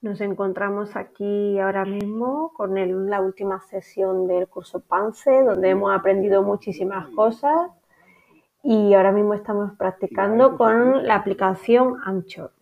Nos encontramos aquí ahora mismo con la última sesión del curso PANSE, donde hemos aprendido muchísimas cosas. Y ahora mismo estamos practicando con la aplicación Anchor.